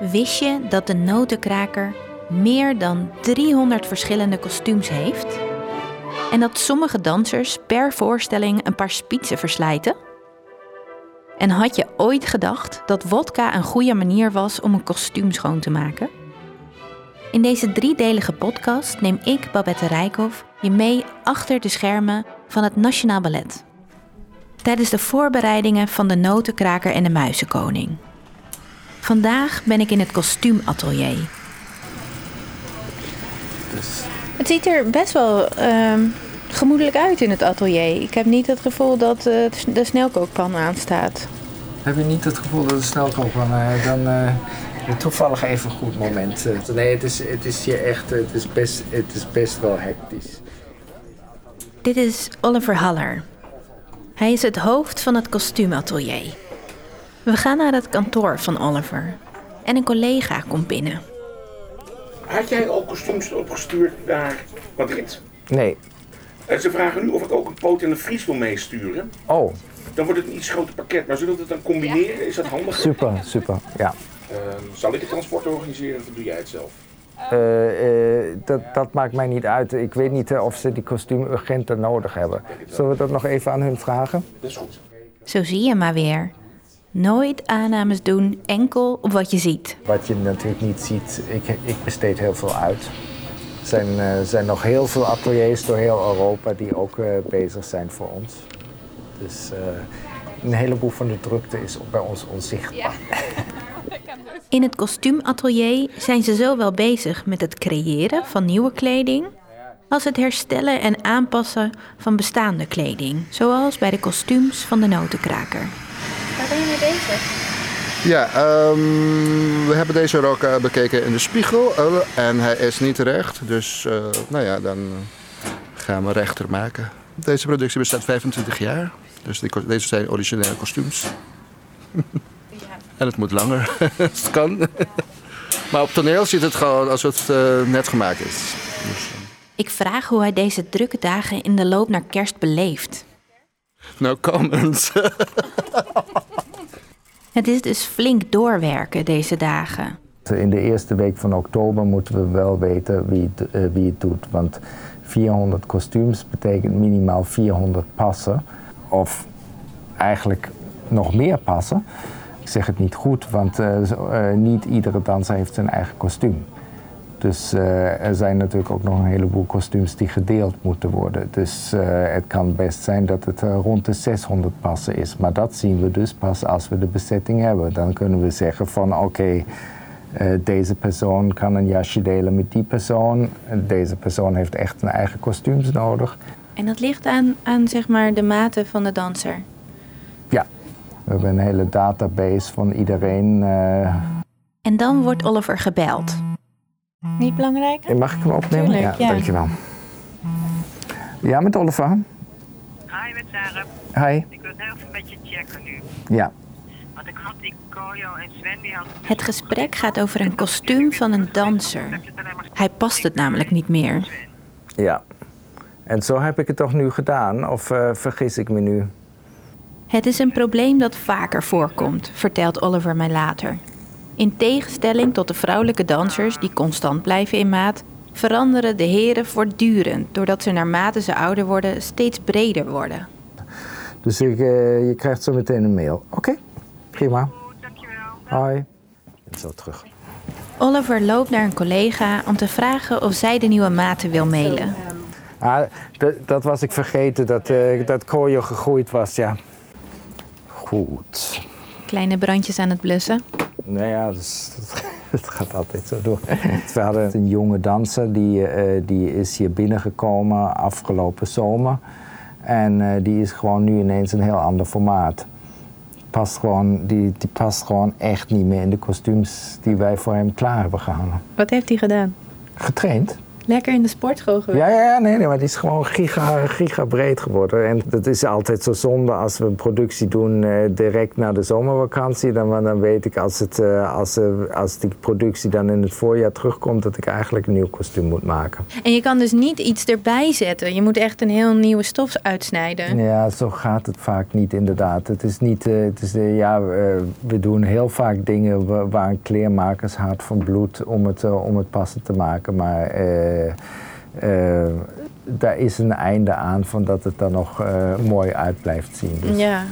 Wist je dat de notenkraker meer dan 300 verschillende kostuums heeft? En dat sommige dansers per voorstelling een paar spitsen verslijten? En had je ooit gedacht dat wodka een goede manier was om een kostuum schoon te maken? In deze driedelige podcast neem ik, Babette Rijkhoff, je mee achter de schermen van het Nationaal Ballet. Tijdens de voorbereidingen van de Notenkraker en de Muizenkoning. Vandaag ben ik in het kostuumatelier. Het ziet er best wel ehm, gemoedelijk uit in het atelier. Ik heb niet het gevoel dat uh, de snelkookpan aanstaat. Heb je niet het gevoel dat de snelkookpan... Uh, dan uh, toevallig even een goed moment. nee, het is, het is hier echt... Het is, best, het is best wel hectisch. Dit is Oliver Haller. Hij is het hoofd van het kostuumatelier. We gaan naar het kantoor van Oliver. En een collega komt binnen. Had jij ook kostuums opgestuurd naar Madrid? Nee. En ze vragen nu of ik ook een poot en een vries wil meesturen. Oh. Dan wordt het een iets groter pakket. Maar zullen we het dan combineren? Is dat handig? Super, super, ja. Uh, zal ik het transport organiseren of doe jij het zelf? Uh, uh, dat, dat, maakt mij niet uit. Ik weet niet of ze die kostuumagenten nodig hebben. Zullen we dat nog even aan hun vragen? Dat is goed. Zo zie je maar weer. Nooit aannames doen, enkel op wat je ziet. Wat je natuurlijk niet ziet, ik, ik besteed heel veel uit. Er zijn, uh, zijn nog heel veel ateliers door heel Europa die ook uh, bezig zijn voor ons. Dus uh, een heleboel van de drukte is bij ons onzichtbaar. In het kostuumatelier zijn ze zowel bezig met het creëren van nieuwe kleding als het herstellen en aanpassen van bestaande kleding, zoals bij de kostuums van de notenkraker. Waar ben je mee bezig? Ja, um, we hebben deze rok uh, bekeken in de spiegel uh, en hij is niet recht. Dus uh, nou ja, dan gaan we rechter maken. Deze productie bestaat 25 jaar. Dus die, deze zijn originele kostuums. en het moet langer als het kan. maar op toneel ziet het gewoon alsof het net gemaakt is. Dus, Ik vraag hoe hij deze drukke dagen in de loop naar kerst beleeft. No comments. Het is dus flink doorwerken deze dagen. In de eerste week van oktober moeten we wel weten wie het, uh, wie doet. Want 400 kostuums betekent minimaal 400 passen. Of eigenlijk nog meer passen. Ik zeg het niet goed, want uh, uh, niet iedere danser heeft zijn eigen kostuum. Dus uh, er zijn natuurlijk ook nog een heleboel kostuums die gedeeld moeten worden. Dus uh, het kan best zijn dat het uh, rond de 600 passen is. Maar dat zien we dus pas als we de bezetting hebben. Dan kunnen we zeggen van oké, okay, deze persoon kan een jasje delen met die persoon. Deze persoon heeft echt een eigen kostuums nodig. En dat ligt aan, aan zeg maar de mate van de danser? Ja, we hebben een hele database van iedereen. En dan wordt Oliver gebeld. Niet belangrijk? Mag ik hem opnemen? Tuurlijk, ja, ja, dankjewel. Ja, met Oliver. Hi, met Sarah. Hi. Ik wil heel even met je checken nu. Ja. Want ik had die Koyo en Sven die hadden... Het gesprek gaat over een kostuum van een danser. Hij past het namelijk niet meer. Ja. En zo heb ik het toch nu gedaan? Of uh, vergis ik me nu? Het is een probleem dat vaker voorkomt, vertelt Oliver mij later. In tegenstelling tot de vrouwelijke dansers die constant blijven in maat, veranderen de heren voortdurend doordat ze naarmate ze ouder worden steeds breder worden. Dus ik, uh, je krijgt zo meteen een mail. Oké, okay, prima. Dankjewel. Hoi. Zo terug. Oliver loopt naar een collega om te vragen of zij de nieuwe maten wil mailen. Ah, dat was ik vergeten, dat, uh, dat Koyo gegroeid was, ja. Goed. Kleine brandjes aan het blussen. Nou ja, dus, het gaat altijd zo door. We hadden een jonge danser, die, uh, die is hier binnengekomen afgelopen zomer. En uh, die is gewoon nu ineens een heel ander formaat. Past gewoon, die, die past gewoon echt niet meer in de kostuums die wij voor hem klaar hebben gehangen. Wat heeft hij gedaan? Getraind. Lekker in de sportschool geweest. Ja, ja, nee, nee, maar die is gewoon giga, giga breed geworden. En dat is altijd zo zonde als we een productie doen eh, direct na de zomervakantie. Dan, dan weet ik als, het, eh, als, eh, als die productie dan in het voorjaar terugkomt, dat ik eigenlijk een nieuw kostuum moet maken. En je kan dus niet iets erbij zetten. Je moet echt een heel nieuwe stof uitsnijden. Ja, zo gaat het vaak niet inderdaad. Het is niet, het is, ja, we doen heel vaak dingen wa- waar een kleermakers hart van bloed om het, om het passend te maken. Maar eh, eh, daar is een einde aan van dat het er nog eh, mooi uit blijft zien. Dus Ja.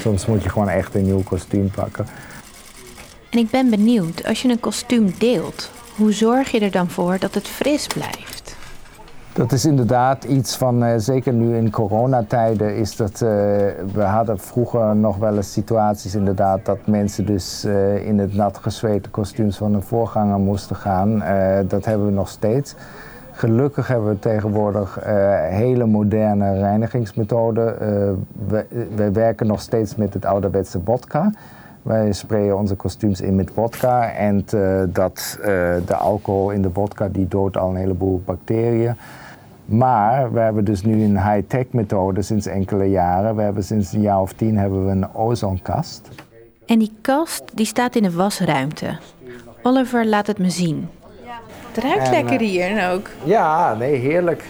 soms moet je gewoon echt een nieuw kostuum pakken. En ik ben benieuwd, als je een kostuum deelt, hoe zorg je er dan voor dat het fris blijft? Dat is inderdaad iets van, eh, zeker nu in coronatijden, is dat eh, we hadden vroeger nog wel eens situaties inderdaad dat mensen dus eh, in het nat gezweten kostuums van een voorganger moesten gaan. Dat hebben we nog steeds. Gelukkig hebben we tegenwoordig hele moderne reinigingsmethoden. We, we werken nog steeds met het ouderwetse vodka. Wij sprayen onze kostuums in met vodka en eh, dat, eh, de alcohol in de vodka die doodt al een heleboel bacteriën. Maar we hebben dus nu een high-tech methode sinds enkele jaren. We hebben sinds een jaar of tien hebben we een ozonkast. En die kast die staat in de wasruimte. Oliver laat het me zien. Het ruikt En, lekker eh, hier ook. Ja, nee, heerlijk.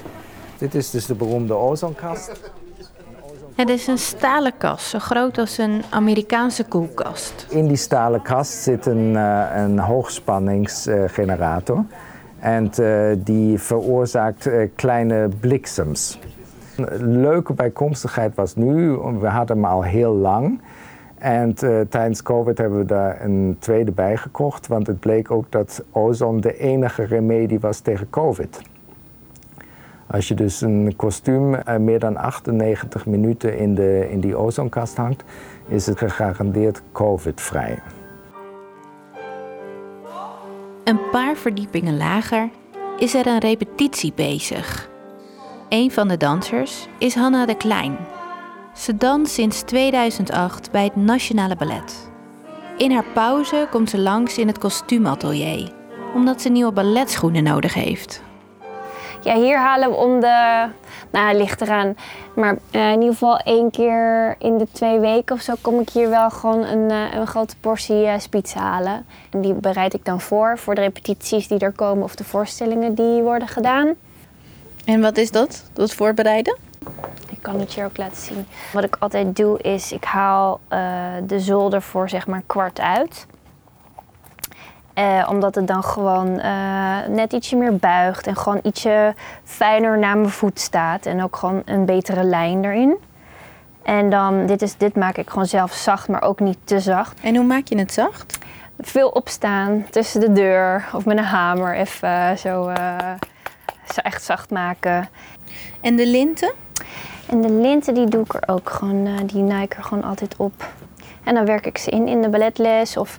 Dit is dus de beroemde ozonkast. Het is een stalen kast, zo groot als een Amerikaanse koelkast. In die stalen kast zit een, eh, een hoogspanningsgenerator. en eh, die veroorzaakt eh, kleine bliksems. Een leuke bijkomstigheid was nu, we hadden hem al heel lang. En tijdens COVID hebben we daar een tweede bij gekocht. Want het bleek ook dat ozon de enige remedie was tegen COVID. Als je dus een kostuum eh, meer dan 98 minuten in, de, in die ozonkast hangt, is het gegarandeerd COVID-vrij. Een paar verdiepingen lager is er een repetitie bezig. Een van de dansers is Hanna de Klein. Ze danst sinds 2008 bij het Nationale Ballet. In haar pauze komt ze langs in het kostuumatelier, omdat ze nieuwe balletschoenen nodig heeft. Ja, hier halen we om de. Nou, het ligt eraan. Maar eh, in ieder geval één keer in de twee weken of zo kom ik hier wel gewoon een, eh, een grote portie spits halen. En die bereid ik dan voor, voor de repetities die er komen of de voorstellingen die worden gedaan. En wat is dat? Dat voorbereiden? Ik kan het je ook laten zien. Wat ik altijd doe is, ik haal de zolder voor zeg maar kwart uit. Eh, omdat het dan gewoon eh, net ietsje meer buigt en gewoon ietsje fijner naar mijn voet staat. En ook gewoon een betere lijn erin. En dan, dit, is, dit maak ik gewoon zelf zacht, maar ook niet te zacht. En hoe maak je het zacht? Veel opstaan tussen de deur of met een hamer even zo, eh, zo echt zacht maken. En de linten? En de linten die doe ik er ook gewoon, die naai ik er gewoon altijd op. En dan werk ik ze in in de balletles of,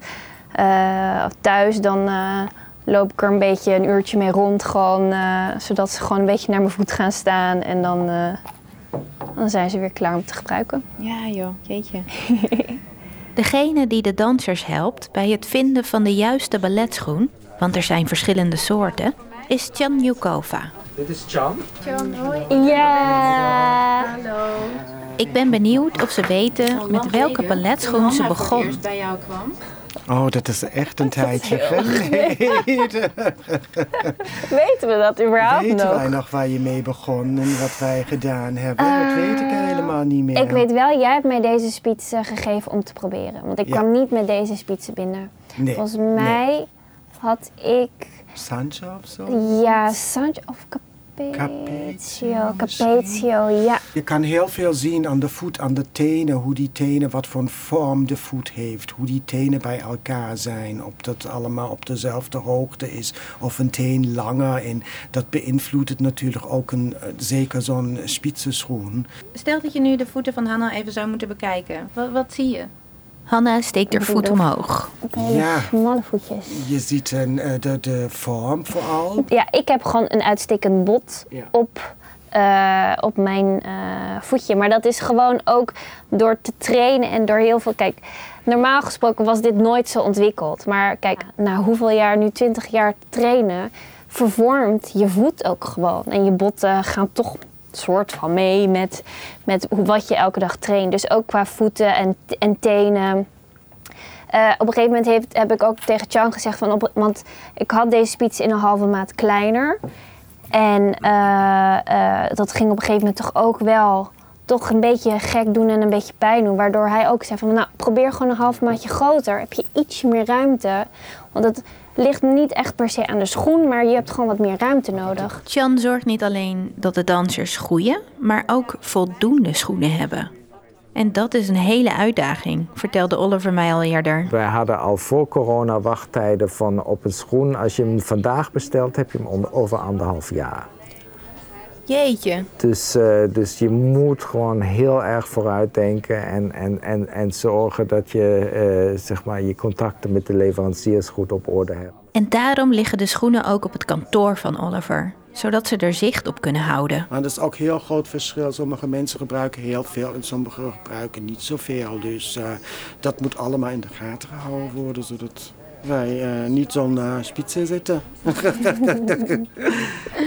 of thuis. Dan eh, loop ik er een beetje een uurtje mee rond gewoon, eh, zodat ze gewoon een beetje naar mijn voet gaan staan. En dan, eh, dan zijn ze weer klaar om te gebruiken. Ja joh, jeetje. Degene die de dansers helpt bij het vinden van de juiste balletschoen, want er zijn verschillende soorten, is Chan Yukova. Dit is Chan. Ja! Ik ben benieuwd of ze weten met welke balletschoen ze begon. bij jou kwam. Oh, dat is echt een tijdje geleden. Weten we dat überhaupt Weten nog? wij nog waar je mee begon en wat wij gedaan hebben? dat weet ik helemaal niet meer. Ik weet wel, jij hebt mij deze spits eh, gegeven om te proberen. Want ik Ja. kwam niet met deze spitsen binnen. Nee, Volgens nee. mij had ik Sancho of zo? Ja, Sancho of. Capezio Capezio, ja. Je kan heel veel zien aan de voet, aan de tenen, hoe die tenen, wat voor een vorm de voet heeft, hoe die tenen bij elkaar zijn, of dat allemaal op dezelfde hoogte is, of een teen langer. En dat beïnvloedt het natuurlijk ook een, eh, zeker zo'n spitzenschoen. Stel dat je nu de voeten van Hanna even zou moeten bekijken. Wat, wat zie je? Hanna steekt haar voet omhoog. Ook hele Ja. smalle voetjes. Je ziet een, eh, de, de vorm vooral. Ja, ik heb gewoon een uitstekend bot Ja. op, eh, op mijn eh, voetje. Maar dat is gewoon ook door te trainen en door heel veel... Kijk, normaal gesproken was dit nooit zo ontwikkeld. Maar kijk, na hoeveel jaar, nu 20 jaar trainen... vervormt je voet ook gewoon. En je botten gaan toch soort van mee met, met wat je elke dag traint. Dus ook qua voeten en, en tenen. Eh, op een gegeven moment heeft, heb ik ook tegen Chan gezegd van, op, want ik had deze spits in een halve maat kleiner. En eh, eh, dat ging op een gegeven moment toch ook wel toch een beetje gek doen en een beetje pijn doen. Waardoor hij ook zei van, nou probeer gewoon een half maatje groter. Heb je ietsje meer ruimte. Want het ligt niet echt per se aan de schoen, maar je hebt gewoon wat meer ruimte nodig. Chan zorgt niet alleen dat de dansers groeien, maar ook voldoende schoenen hebben. En dat is een hele uitdaging, vertelde Oliver mij al eerder. Wij hadden al voor corona wachttijden van op een schoen. Als je hem vandaag bestelt, heb je hem over anderhalf jaar. Jeetje. Dus, eh, dus je moet gewoon heel erg vooruitdenken en, en, en, en zorgen dat je eh, zeg maar, je contacten met de leveranciers goed op orde hebt. En daarom liggen de schoenen ook op het kantoor van Oliver, zodat ze er zicht op kunnen houden. Maar dat is ook een heel groot verschil. Sommige mensen gebruiken heel veel en sommige gebruiken niet zoveel. Dus eh, dat moet allemaal in de gaten gehouden worden, zodat wij eh, niet zo'n uh, spitsen zitten.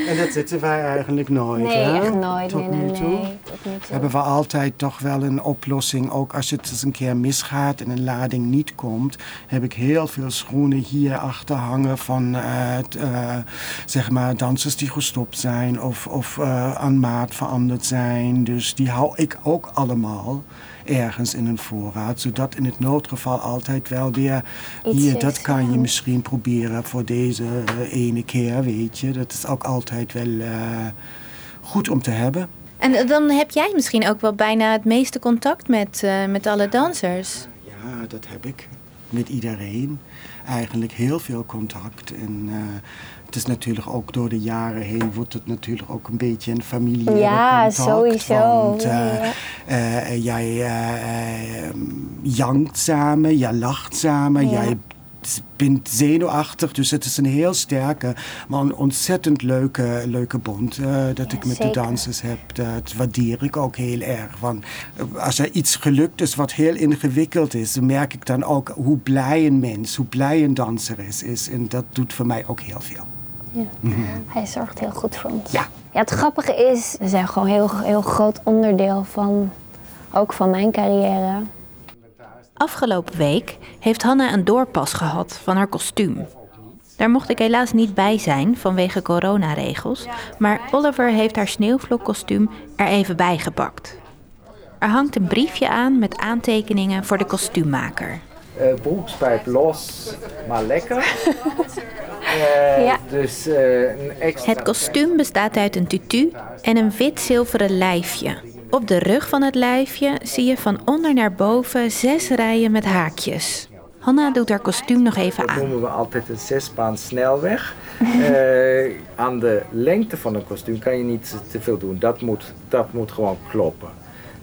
en dat zitten wij eigenlijk nooit. Nee, hè? echt nooit. Tot nee, nee, nu toe. nee. Toe. Hebben we altijd toch wel een oplossing. Ook als het eens een keer misgaat en een lading niet komt, heb ik heel veel schoenen hier achter hangen van eh, eh, zeg maar dansers die gestopt zijn of, of eh, aan maat veranderd zijn. Dus die hou ik ook allemaal ergens in een voorraad, zodat in het noodgeval altijd wel weer Iets hier, is, dat kan je misschien proberen voor deze eh, ene keer, weet je. Dat is ook altijd wel eh, goed om te hebben. En dan heb jij misschien ook wel bijna het meeste contact met, eh, met alle dansers. Ja, dat heb ik. Met iedereen. Eigenlijk heel veel contact. En eh, het is natuurlijk ook door de jaren heen wordt het natuurlijk ook een beetje een familie. Ja, contact, sowieso. Want eh, jij jankt samen, jij lacht samen, Ja. jij bent zenuwachtig. Dus het is een heel sterke, maar een ontzettend leuke, leuke bond eh, dat Ja, ik met zeker. de dansers heb. Dat waardeer ik ook heel erg. Want eh, als er iets gelukt is wat heel ingewikkeld is, dan merk ik dan ook hoe blij een mens, hoe blij een danseres is. En dat doet voor mij ook heel veel. Hij zorgt heel goed voor ons. Ja. Ja, het grappige is, we zijn gewoon een heel, heel groot onderdeel van, ook van mijn carrière. Afgelopen week heeft Hanna een doorpas gehad van haar kostuum. Daar mocht ik helaas niet bij zijn vanwege coronaregels, maar Oliver heeft haar sneeuwvlokkostuum er even bij gepakt. Er hangt een briefje aan met aantekeningen voor de kostuummaker. Eh, broekspijp los, maar lekker. Ja. Dus eh, een extra... Het kostuum bestaat uit een tutu en een wit-zilveren lijfje. Op de rug van het lijfje zie je van onder naar boven zes rijen met haakjes. Hanna doet haar kostuum nog even Dat aan. noemen we altijd een zesbaan snelweg. Eh, aan de lengte van een kostuum kan je niet te veel doen. Dat moet, dat moet gewoon kloppen.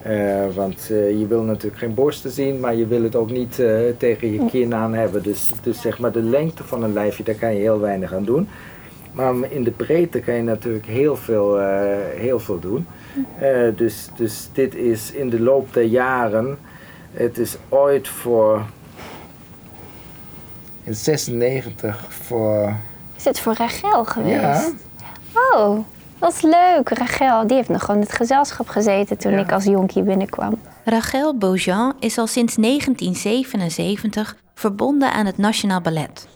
Eh, want eh, je wil natuurlijk geen borsten zien, maar je wil het ook niet tegen je kin aan hebben. Dus, dus zeg maar de lengte van een lijfje, daar kan je heel weinig aan doen. Maar in de breedte kan je natuurlijk heel veel, heel veel doen. Eh, dus, dus dit is in de loop der jaren, het is ooit voor in 96 voor. Is dit voor Rachel geweest? Ja. Oh, is leuk. Rachel, die heeft nog gewoon in het gezelschap gezeten toen Ja. ik als jonkie binnenkwam. Rachel Beaujean is al sinds 1977 verbonden aan het Nationaal Ballet.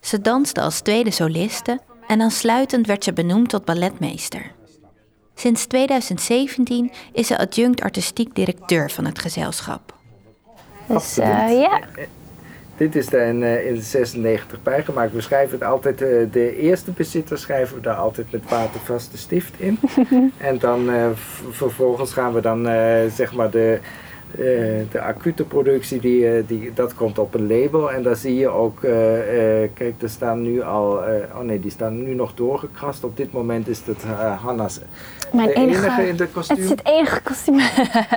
Ze danste als tweede soliste en aansluitend werd ze benoemd tot balletmeester. Sinds 2017 is ze adjunct artistiek directeur van het gezelschap. Dus eh, ja, Dit is er in, eh, in 96 bijgemaakt. We schrijven het altijd, eh, de eerste bezitter schrijven we daar altijd met watervaste stift in. en dan eh, vervolgens gaan we dan eh, zeg maar de, de acute productie, die, eh, die, dat komt op een label. En daar zie je ook, eh, eh, kijk, er staan nu al, eh, oh nee, die staan nu nog doorgekrast. Op dit moment is het eh, Hanna's mijn de enige... enige in de Het kostuum. is het enige kostuum.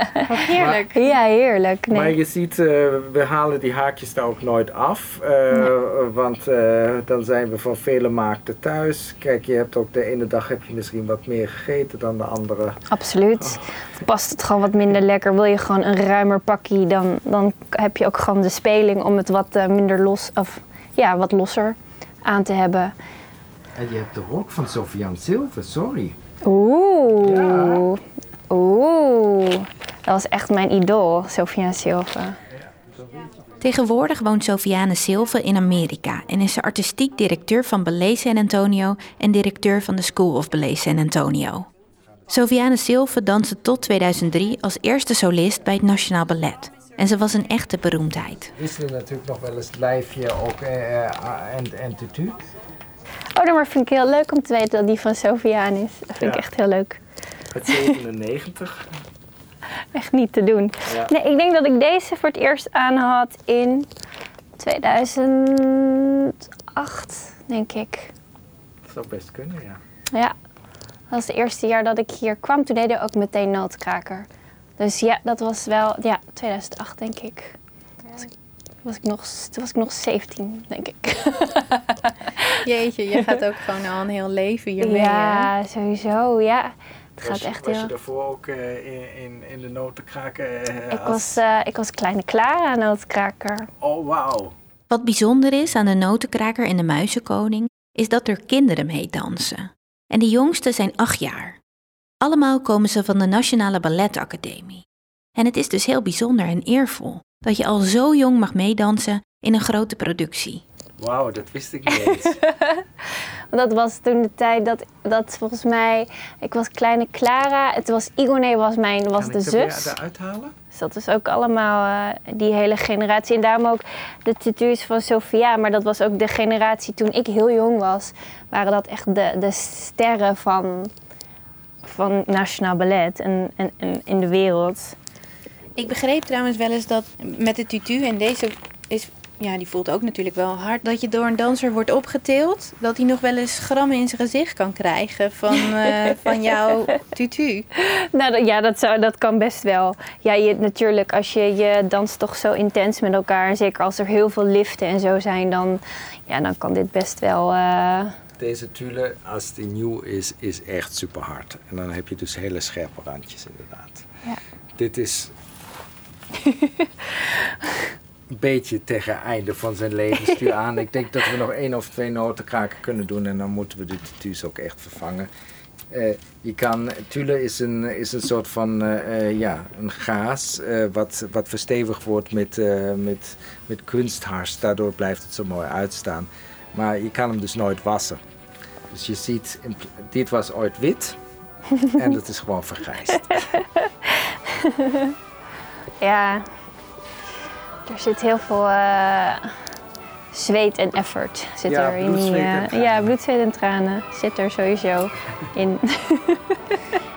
Heerlijk. ja, heerlijk. Nee. Maar je ziet, eh, we halen die haakjes daar ook nooit af. eh, Want eh, dan zijn we van vele maakten thuis. Kijk, je hebt ook de ene dag heb je misschien wat meer gegeten dan de andere. Absoluut. Past het gewoon wat minder lekker, wil je gewoon een ruimer pakje, dan, dan heb je ook gewoon de speling om het wat eh, minder los, of ja, wat losser aan te hebben. En je hebt de rok van Sofiane Silver, sorry. Oeh. Oeh. Dat was echt mijn idool, Sofiane Silva. Tegenwoordig woont Sofiane Silva in Amerika en is ze artistiek directeur van Ballet San Antonio en directeur van de School of Ballet San Antonio. Sofiane Silva danste tot 2003 als eerste solist bij het Nationaal Ballet. En ze was een echte beroemdheid. Wisselen natuurlijk nog wel eens het lijfje ook eh, en, en tutu. Oh, maar vind ik heel leuk om te weten dat die van Sofiane is. Dat vind ik echt heel leuk. Het 97. Echt niet te doen. Nee, ik denk dat ik deze voor het eerst aan had in 2008, denk ik. Dat zou best kunnen, ja. Ja, dat was het eerste jaar dat ik hier kwam. Toen deden we ook meteen noodkraker. Dus ja, dat was wel, ja, 2008 denk ik. Was ik, was ik nog, toen was ik nog 17, denk ik. Jeetje, je gaat ook gewoon al een heel leven hiermee. Ja, sowieso, ja. Het was, gaat echt was heel... je daarvoor ook uh, in, in, de notenkraker? Uh, ik, was, uh, ik was kleine Clara notenkraker. Oh, wauw. Wat bijzonder is aan de notenkraker en de muizenkoning, is dat er kinderen mee dansen. En de jongste zijn acht jaar. Allemaal komen ze van de Nationale Balletacademie. En het is dus heel bijzonder en eervol dat je al zo jong mag meedansen in een grote productie. Wauw, dat wist ik niet eens. dat was toen de tijd dat, dat volgens mij, ik was kleine Clara, het was Igone was mijn, was kan de ik zus. eruit halen? Dus dat is ook allemaal uh, die hele generatie. En daarom ook de tutus van Sofia. Maar dat was ook de generatie toen ik heel jong was. Waren dat echt de, de sterren van, van Nationaal Ballet en, en, en in de wereld. Ik begreep trouwens wel eens dat met de tutu en deze is ja, die voelt ook natuurlijk wel hard. Dat je door een danser wordt opgetild. Dat hij nog wel eens grammen in zijn gezicht kan krijgen van, uh, van jouw tutu. Nou ja, dat, zou, dat kan best wel. Ja, je, natuurlijk, als je, je danst toch zo intens met elkaar. En zeker als er heel veel liften en zo zijn, dan, ja, dan kan dit best wel... Uh... Deze tule, als die nieuw is, is echt super hard. En dan heb je dus hele scherpe randjes inderdaad. Ja. Dit is beetje tegen het einde van zijn levensduur aan. Ik denk dat we nog één of twee notenkraken kunnen doen en dan moeten we de tutus ook echt vervangen. Uh, je kan, tule is een, is een soort van uh, ja, een gaas uh, wat, wat verstevigd wordt met, met, met kunsthars. Daardoor blijft het zo mooi uitstaan. Maar je kan hem dus nooit wassen. Dus je ziet, dit was ooit wit en dat is gewoon vergrijsd. ja, er zit heel veel uh, zweet en effort zit ja, er in die. Uh, ja, bloed, zweet en tranen zit er sowieso in.